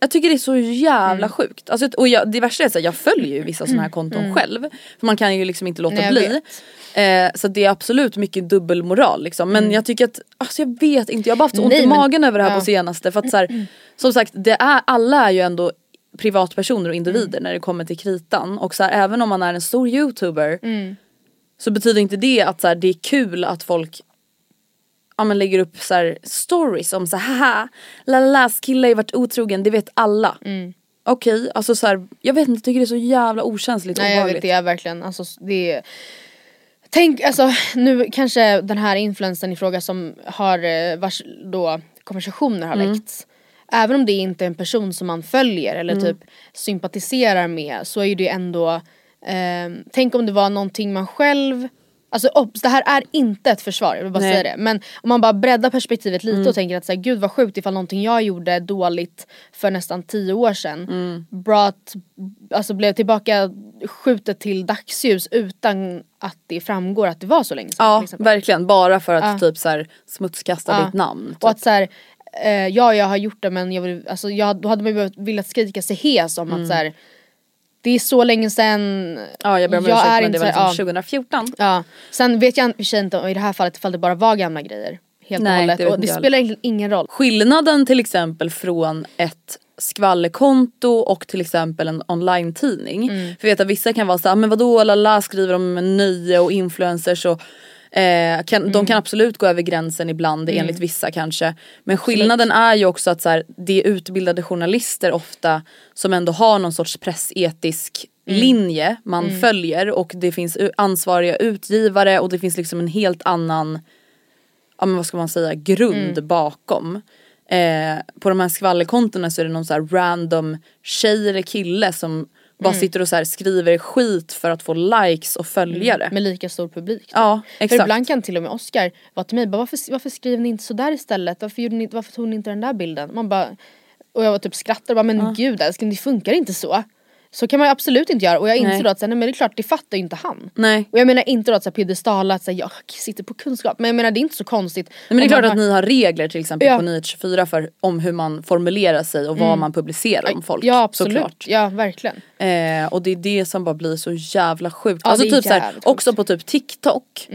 Jag tycker det är så jävla sjukt. Alltså, och jag, det värsta är att jag följer ju vissa sådana här konton själv. För man kan ju liksom inte låta Nej, bli. Eh, så det är absolut mycket dubbelmoral liksom. Men jag tycker att, alltså jag vet inte, jag har bara haft så ont Nej, i men- magen över det här ja. på senaste. För att så här, som sagt, det är, alla är ju ändå privatpersoner och individer när det kommer till kritan. Och så här, även om man är en stor youtuber så betyder inte det att så här, det är kul att folk ja, men lägger upp så här, stories om så här, haha, lalas kille har ju varit otrogen, det vet alla. Okej, alltså så här, jag vet inte, jag tycker det är så jävla okänsligt och Nej jag vet det är verkligen, alltså det är Tänk alltså nu kanske den här influensen i fråga som har eh, vars då konversationer har Mm. väckts Även om det inte är en person som man följer eller Mm. typ sympatiserar med så är ju det ändå eh, Tänk om det var någonting man själv Alltså obs, det här är inte ett försvar, jag vill bara Nej. Mm. säga det. Men om man bara breddar perspektivet lite och tänker att så här, gud vad sjukt ifall någonting jag gjorde dåligt för nästan tio år sedan Mm. brought, alltså blev tillbaka skjutet till dagsljus utan att det framgår att det var så länge sedan. Ja verkligen, bara för att Ja. typ så här, smutskasta Ja. ditt namn. Typ. Och att så här, eh, ja jag har gjort det men jag vill, alltså, jag, då hade man ju velat skrika sig hes om att så här, det är så länge sedan ja jag ber om ursäkt men det var liksom 2014. Ja, sen vet jag i inte i det här fallet ifall det bara var gamla grejer. Helt Nej, och hållet. det och det spelar egentligen ingen roll. Skillnaden till exempel från ett skvallerkonto och till exempel en online-tidning. Mm. För vet att vissa kan vara såhär, men vadå lala skriver om nöje och influencers och eh, kan, Mm. de kan absolut gå över gränsen ibland enligt vissa kanske. Men skillnaden är ju också att så här, det är utbildade journalister ofta som ändå har någon sorts pressetisk linje man följer och det finns ansvariga utgivare och det finns liksom en helt annan, ja men vad ska man säga, grund bakom. Eh, på de här skvallerkontona så är det någon så här random tjej eller kille som bara sitter och så skriver skit för att få likes och följare. Med lika stor publik. Ja För exakt. ibland kan till och med Oscar vara till mig bara varför, varför skriver ni inte sådär istället? Varför, gjorde ni, varför tog ni inte den där bilden? Man bara, och jag var typ skrattar och bara men gud älskling det funkar inte så. Så kan man absolut inte göra och jag inser då att så här, nej, men det är klart det fattar ju inte han. Nej. Och jag menar inte då att så här, piedestala att så här, jag sitter på kunskap men jag menar det är inte så konstigt. Nej, men det är klart man att ni har regler till exempel Ja. på Nyhet24 för om hur man formulerar sig och vad man publicerar om folk. Ja absolut, Såklart. ja verkligen. Eh, och det är det som bara blir så jävla sjukt. Ja, alltså typ såhär, också på typ TikTok.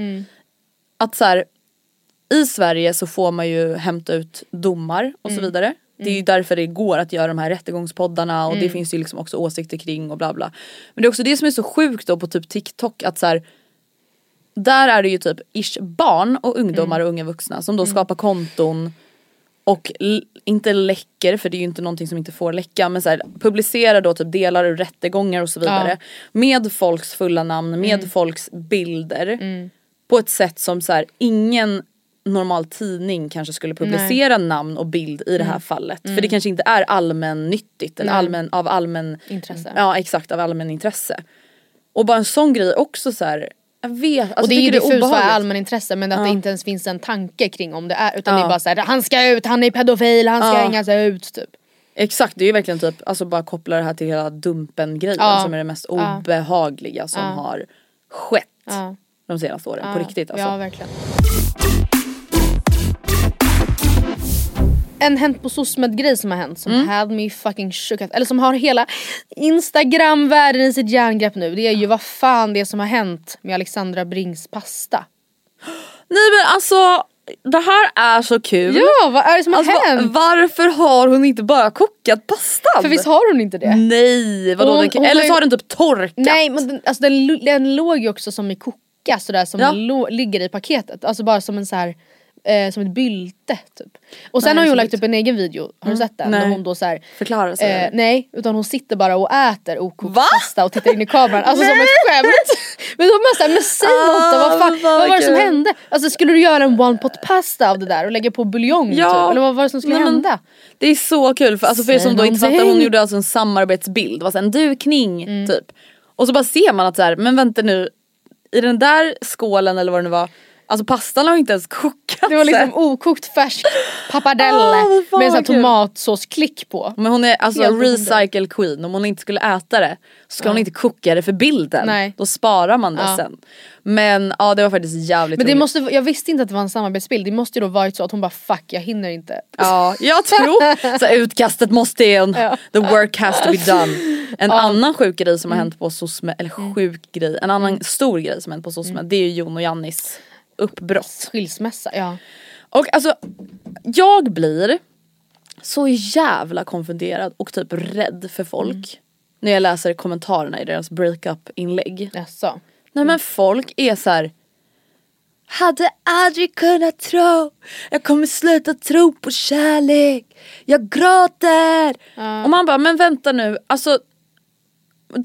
Att såhär, i Sverige så får man ju hämta ut domar och så vidare. Det är ju därför det går att göra de här rättegångspoddarna och det finns ju liksom också åsikter kring och bla bla. Men det är också det som är så sjukt då på typ TikTok att så här, där är det ju typ ish barn och ungdomar och unga vuxna som då skapar konton och inte läcker för det är ju inte någonting som inte får läcka men så här, publicerar då typ delar ur rättegångar och så vidare. Med folks fulla namn, med folks bilder. På ett sätt som så här, ingen normal tidning kanske skulle publicera namn och bild i det här fallet. För det kanske inte är allmännyttigt eller Nej. allmän, av allmän Intresse. Ja exakt av allmän intresse. Och bara en sån grej också så här. Jag vet, alltså och det är ju diffust vad är allmänintresse men att Ja. det inte ens finns en tanke kring om det är utan det Ja. är bara såhär han ska ut, han är pedofil, han ska Ja. hängas ut typ. Exakt det är ju verkligen typ, alltså bara koppla det här till hela dumpen grejen Ja. som är det mest obehagliga som har skett de senaste åren. På riktigt alltså. Ja verkligen. En hänt på SOSMED grej som har hänt som Mm. had me fucking shook Eller som har hela instagram-världen i sitt järngrepp nu. Det är ju vad fan det som har hänt med Alexandra Brings pasta. Nej men alltså det här är så kul. Ja vad är det som har Alltså, hänt? varför har hon inte bara kokat pastan? För visst har hon inte det? Nej vadå? Hon- den, hon eller så har den typ torkat. Nej men den, alltså den, den låg ju också som i koka sådär som Ja. lo- ligger i paketet. Alltså bara som en så här eh, som ett bylte typ. Och sen Nej, har hon lagt upp en egen video, har du sett den? Nej. Där hon då så här, Förklara sig. eh, nej utan hon sitter bara och äter okokt pasta och tittar in i kameran. Alltså som ett skämt. Men då bara såhär, men säg något vad, Ah, fan, vad fan vad var det som hände? Alltså skulle du göra en one pot pasta av det där och lägga på buljong Ja. typ? Eller vad var det som skulle Nej, men- hända? Det är så kul för, alltså för er som då inte fattar, hon gjorde alltså en samarbetsbild, det var så här en dukning Mm. typ. Och så bara ser man att så här, men vänta nu, i den där skålen eller vad det nu var, alltså pastan har inte ens kokat Det var liksom okokt färsk pappardelle Ah, vad fan med tomatsåsklick på. Men hon är alltså Helt recycle queen, om hon inte skulle äta det så ska hon inte koka det för bilden. Nej. Då sparar man det Ja. sen. Men ja det var faktiskt jävligt Men det roligt. måste, jag visste inte att det var en samarbetsbild, det måste ju då varit så att hon bara fuck jag hinner inte. Ja, jag tror så utkastet måste in, the work has to be done. En annan sjuk grej som har Mm. hänt på SOSME, eller sjuk grej, en annan stor grej som har hänt på SOSME Mm. det är ju Jon och Jannis uppbrott. Skilsmässa, ja. Och alltså jag blir så jävla konfunderad och typ rädd för folk Mm. när jag läser kommentarerna i deras breakup inlägg. Jaså. Nej men folk är så här. Hade aldrig kunnat tro, jag kommer sluta tro på kärlek, jag gråter. Och man bara, men vänta nu, alltså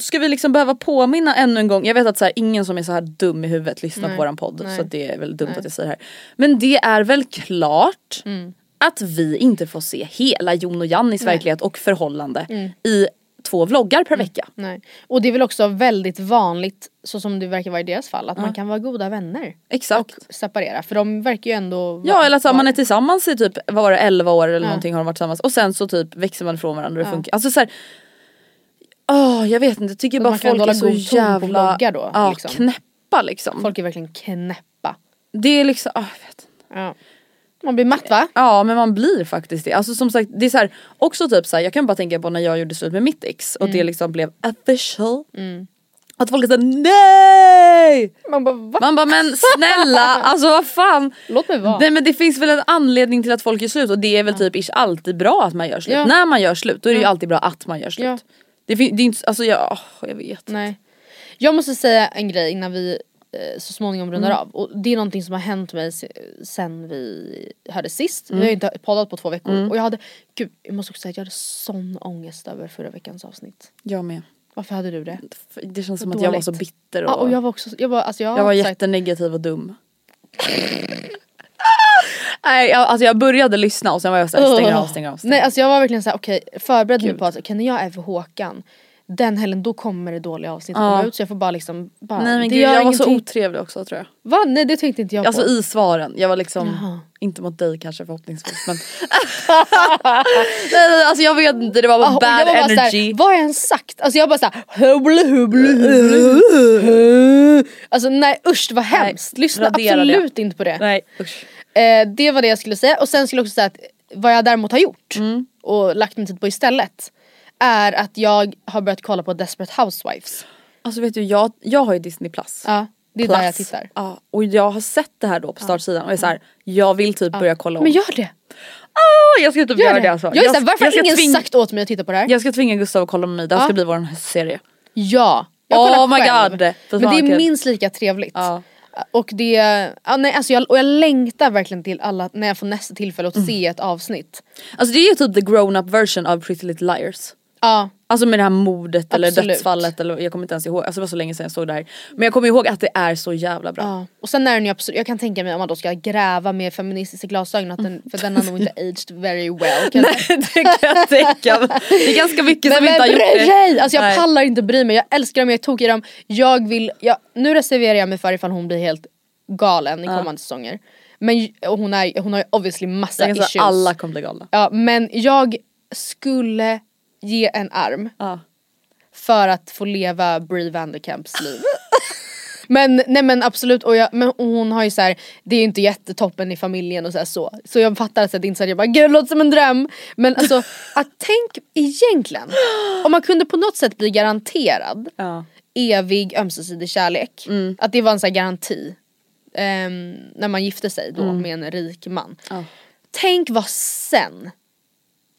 Ska vi liksom behöva påminna ännu en gång, jag vet att så här, ingen som är så här dum i huvudet lyssnar på våran podd Nej. så det är väl dumt att jag säger det här. Men det är väl klart Mm. att vi inte får se hela Jon och Jannis verklighet och förhållande Mm. i två vloggar per vecka. Nej. Och det är väl också väldigt vanligt, så som det verkar vara i deras fall, att man kan vara goda vänner. Exakt. Och separera, för de verker ju ändå Ja vara- eller så man är tillsammans i typ, vad var det, 11 år eller någonting har de varit tillsammans och sen så typ växer man ifrån varandra och det funkar. Alltså så här, Åh jag vet inte, jag tycker Så bara folk är så jävla då, ja, liksom. knäppa liksom. Folk är verkligen knäppa. Det är liksom, åh, jag vet inte. Ja. Man blir matt va? Ja men man blir faktiskt det. Alltså som sagt det är så här, också typ så här, jag kan bara tänka på när jag gjorde slut med mitt ex och det Mm. liksom blev official. Att folk är såhär nej! Man bara va? Man bara men snälla alltså vad fan. Låt mig vara. Nej men det finns väl en anledning till att folk gör slut och det är väl typ ish alltid bra att man gör slut. Ja. När man gör slut då är det ju alltid bra att man gör slut. Ja. Det, fin- det är inte, alltså jag, åh, jag vet. Nej. Jag måste säga en grej innan vi eh, så småningom rundar Mm. av. Och det är någonting som har hänt mig se- sen vi hörde sist. Mm. Vi har ju inte poddat på två veckor. Och jag hade, gud jag måste också säga att jag hade sån ångest över förra veckans avsnitt. Jag med. Varför hade du det? Det känns som att jag var dåligt. så bitter och, Ja, och jag var också, jag var, alltså jag, jag var sagt- jättenegativ och dum. Nej jag, alltså jag började lyssna och sen var jag såhär stänger av, stänger av. Stänger Nej alltså jag var verkligen såhär okej förbered mig på att när jag är för Håkan den helgen då kommer det dåliga avsnitt komma ut så jag får bara liksom bara, Nej men det gud gör jag var så otrevlig också tror jag. Va? Nej det tänkte inte jag Alltså på. i svaren, jag var liksom, Jaha. inte mot dig kanske förhoppningsvis men Nej, nej, Alltså jag vet inte, det var bara Ah, bad jag var bara energy. Såhär, vad har jag ens sagt? Alltså jag bara såhär hubble hubble hubble Alltså nej usch var hemskt. Lyssna radera det. absolut inte på det. Nej usch. Eh, det var det jag skulle säga och sen skulle jag också säga att vad jag däremot har gjort Mm. och lagt min tid på istället är att jag har börjat kolla på Desperate Housewives. Alltså vet du jag, jag har ju Disney plus. Ja, det är Plus. där jag tittar. Ja, och jag har sett det här då på startsidan och är såhär, jag vill typ börja kolla om. Men gör det! Ah, jag ska typ Gör göra det. det alltså. Jag såhär, varför jag har ingen tvinga, sagt åt mig att titta på det här? Jag ska tvinga Gustav att kolla med mig, det här Ja. ska bli vår höstserie. Ja! Jag Oh my själv. God. Men det är minst lika trevligt. Ja. Och det, ja, nej, alltså jag, och jag längtar verkligen till alla, när jag får nästa tillfälle att Mm. se ett avsnitt. Alltså det är ju typ the grown up version av Pretty Little Liars. Ja, Alltså med det här mordet eller Absolut. dödsfallet eller jag kommer inte ens ihåg, alltså det var så länge sedan jag såg det här. Men jag kommer ihåg att det är så jävla bra. ja. Och sen är den ju absolut, jag kan tänka mig om man då ska gräva med feministiska glasögon att den, för den har nog inte aged very well. Kan jag säga. det kan jag tänka mig. Det är ganska mycket som Men inte har gjort det. sig? Alltså jag Nej. pallar inte bry mig, jag älskar dem, jag är tokig i dem. Jag vill, jag, nu reserverar jag mig för ifall hon blir helt galen i kommande säsonger. Men hon, är, hon har ju obviously massa Jag issues. alla kommer bli galna. Ja men jag skulle ge en arm Ja. för att få leva Brie Vanderkamps liv. Men nej men absolut, och, jag, men hon har ju så här, det är ju inte jättetoppen i familjen och så, så. Så jag fattar att det är inte så att jag bara gud det låter som en dröm. Men alltså att tänk egentligen, om man kunde på något sätt bli garanterad Ja. evig ömsesidig kärlek. Att det var en sån här garanti. ehm, när man gifte sig då med en rik man. Ja. Tänk vad sen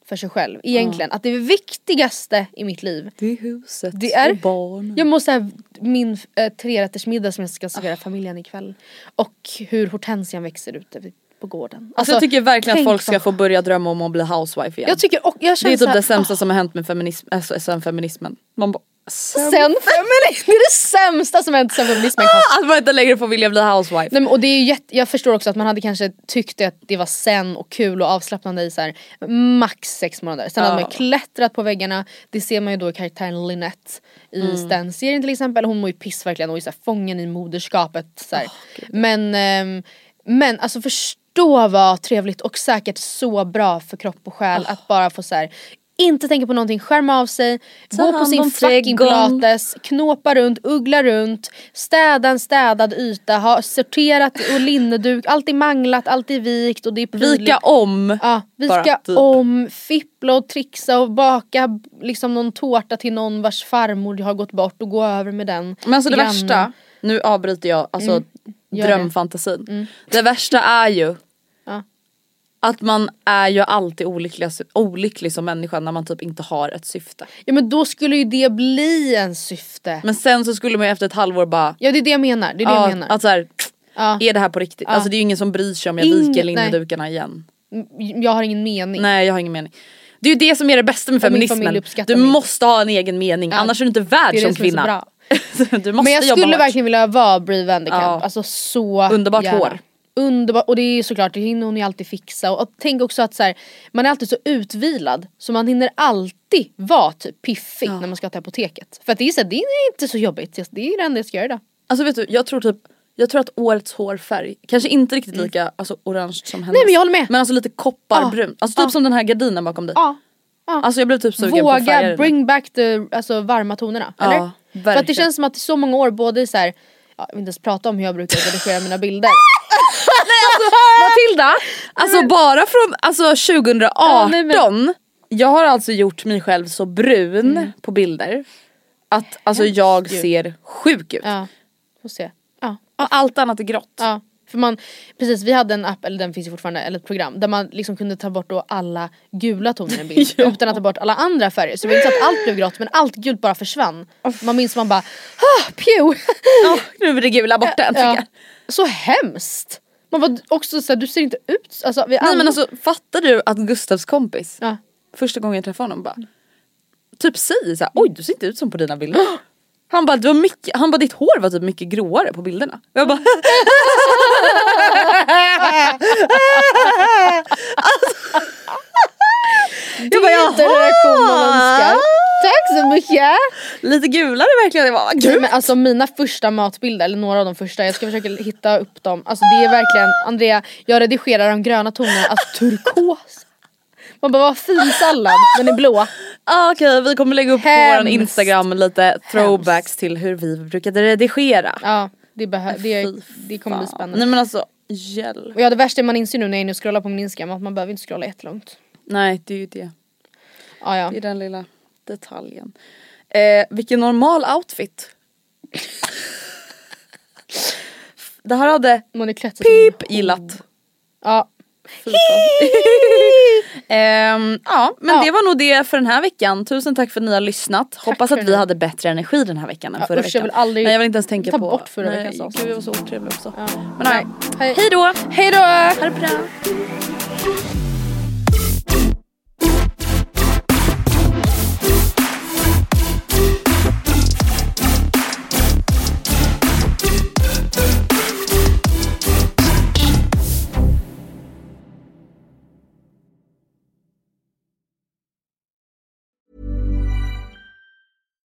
för sig själv egentligen. Att det viktigaste i mitt liv Det är huset det är, och barnen. jag måste ha min äh, trerättersmiddag som jag ska servera familjen ikväll. Och hur hortensian växer ute på gården. Alltså, jag tycker verkligen att folk ska få börja drömma om att bli housewife igen. Jag tycker och jag det är känner typ här, det sämsta ah, som har hänt med feminism, alltså, sen feminismen. Man bara, Sen feminism, det är det sämsta som hänt sen feminismen kom. att man inte längre får vilja bli housewife. Nej, men, och det är jätte, jag förstår också att man hade kanske tyckt att det var sen och kul och avslappnande i så här, max sex månader. Sen hade man Ja. klättrat på väggarna, det ser man ju då i karaktären Lynette i Mm. Stan-serien till exempel. Hon mår ju piss verkligen och är så här, fången i moderskapet. Så här. men, ehm, men alltså förstå vad trevligt och säkert så bra för kropp och själ att bara få så här inte tänka på någonting, skärma av sig, Ta gå på sin fucking trädgården. pilates, knåpa runt, uggla runt, städa en städad yta, ha sorterat och linneduk, allt är manglat, allt är vikt och det är prydligt. Vika om. Ja, vi bara, typ. om, fippla och trixa och baka liksom någon tårta till någon vars farmor har gått bort och gå över med den. Men alltså det Grannen. värsta, nu avbryter jag alltså Gör det. Mm. drömfantasin. Det. värsta är ju Ja. Att man är ju alltid olycklig, olycklig som människa när man typ inte har ett syfte. Ja men då skulle ju det bli en syfte. Men sen så skulle man ju efter ett halvår bara Ja det är det jag menar, det är det jag ja, menar. att så här, Ja. är det här på riktigt? Ja. Alltså det är ju ingen som bryr sig om jag Ingen- viker linnedukarna igen. Jag har ingen mening. Nej jag har ingen mening. Det är ju det som är det bästa med feminismen. Du mig. måste ha en egen mening Ja. annars är du inte värd Det är som det som är så kvinna. bra. Men jag skulle verkligen vilja vara Brie Vanderkamp. Ja. Alltså så Underbart gärna. hår. Underbart och det är såklart, det hinner hon ju alltid fixa. Och tänk också att så här, man är alltid så utvilad så man hinner alltid vara typ piffig när man ska till apoteket. För att det är, så här, det är inte så jobbigt, det är det enda jag ska göra idag. Alltså vet du, jag tror typ jag tror att årets hårfärg, kanske inte riktigt lika alltså, orange som hennes. Mm. Nej, men jag håller med. Men alltså lite kopparbrun. Alltså typ Ja. som den här gardinen bakom dig. Ja. ja. Alltså jag blev typ sugen på Våga bring back the alltså, varma tonerna. Ja, eller? För att det verkligen. känns som att i så många år både så här, ja, jag vill inte ens prata om hur jag brukar redigera mina bilder. Matilda! Alltså bara från alltså 2018. Ja, nej, men- Jag har alltså gjort mig själv så brun på bilder. Att alltså jag ser sjuk ut. Ja, får se. Ja. Och allt annat är grått. Ja, för man, precis vi hade en app, eller den finns ju fortfarande, eller ett program där man liksom kunde ta bort då alla gula toner i en bild Ja. utan att ta bort alla andra färger. Så det var inte så att allt blev grått men allt gult bara försvann. Man minns man bara, ah, pew! Ja, nu är det gula borta äntligen. Ja. Så hemskt! Man var också såhär, du ser inte ut, alltså vi Nej alla- men alltså fattar du att Gustavs kompis ja. första gången jag träffade honom bara typ säger såhär, oj du ser inte ut som på dina bilder. Han bara, du har mycket, han bara ditt hår var typ mycket gråare på bilderna. Jag bara Jag bara, Det är inte en reaktion man önskar. Tack så mycket! Lite gulare verkligen. Bara, Nej, gud. men alltså mina första matbilder, eller några av de första, jag ska försöka hitta upp dem. Alltså det är verkligen, Andrea, jag redigerar de gröna tonerna, alltså turkos. Man bara vad fin sallad, den är blå. Ah, Okej vi kommer lägga upp på Hemskt. vår instagram lite throwbacks till hur vi brukade redigera. Ja, det, behö- det, Fy det kommer bli spännande. Nej men alltså hjälp. Och ja det värsta man inser nu när jag och scrollar på min instagram att man behöver inte scrolla jättelångt. Nej det är ju det. Ja, ja. Det är den lilla detaljen. Eh, vilken normal outfit. det här hade Pip gillat. Ja. Ehm, ja men Ja. det var nog det för den här veckan. Tusen tack för att ni har lyssnat. Hoppas för att vi det. hade bättre energi den här veckan än Ja, förra usch, jag veckan. vill aldrig Nej jag vill inte ens tänka ta på. bort förra veckans avsnitt. Gud jag var så otrevlig också. Ja. Men nej. Hej. Hej då! Hej då! Ha det bra!